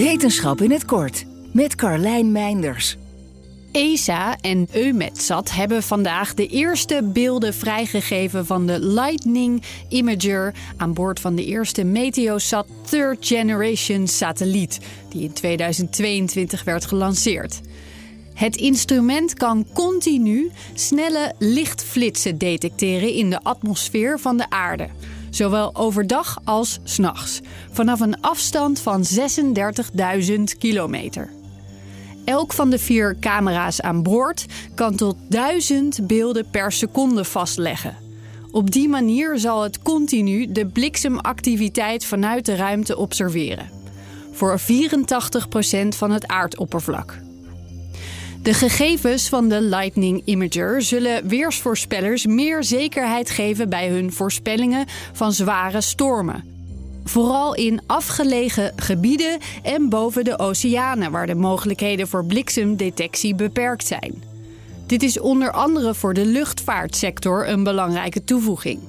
Wetenschap in het kort met Carlijn Meinders. ESA en EUMETSAT hebben vandaag de eerste beelden vrijgegeven van de Lightning Imager aan boord van de eerste Meteosat Third Generation satelliet, die in 2022 werd gelanceerd. Het instrument kan continu snelle lichtflitsen detecteren in de atmosfeer van de aarde zowel overdag als s'nachts, vanaf een afstand van 36.000 kilometer. Elk van de vier camera's aan boord kan tot 1000 beelden per seconde vastleggen. Op die manier zal het continu de bliksemactiviteit vanuit de ruimte observeren. Voor 84% van het aardoppervlak. De gegevens van de Lightning Imager zullen weersvoorspellers meer zekerheid geven bij hun voorspellingen van zware stormen. Vooral in afgelegen gebieden en boven de oceanen, waar de mogelijkheden voor bliksemdetectie beperkt zijn. Dit is onder andere voor de luchtvaartsector een belangrijke toevoeging.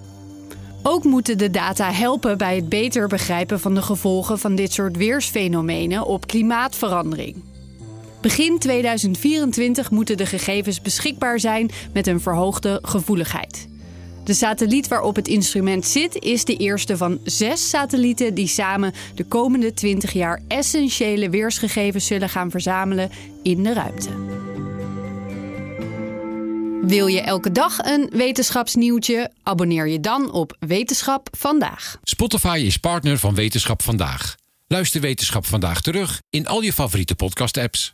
Ook moeten de data helpen bij het beter begrijpen van de gevolgen van dit soort weersfenomenen op klimaatverandering. Begin 2024 moeten de gegevens beschikbaar zijn met een verhoogde gevoeligheid. De satelliet waarop het instrument zit is de eerste van zes satellieten die samen de komende 20 jaar essentiële weersgegevens zullen gaan verzamelen in de ruimte. Wil je elke dag een wetenschapsnieuwtje? Abonneer je dan op Wetenschap vandaag. Spotify is partner van Wetenschap vandaag. Luister Wetenschap vandaag terug in al je favoriete podcast-apps.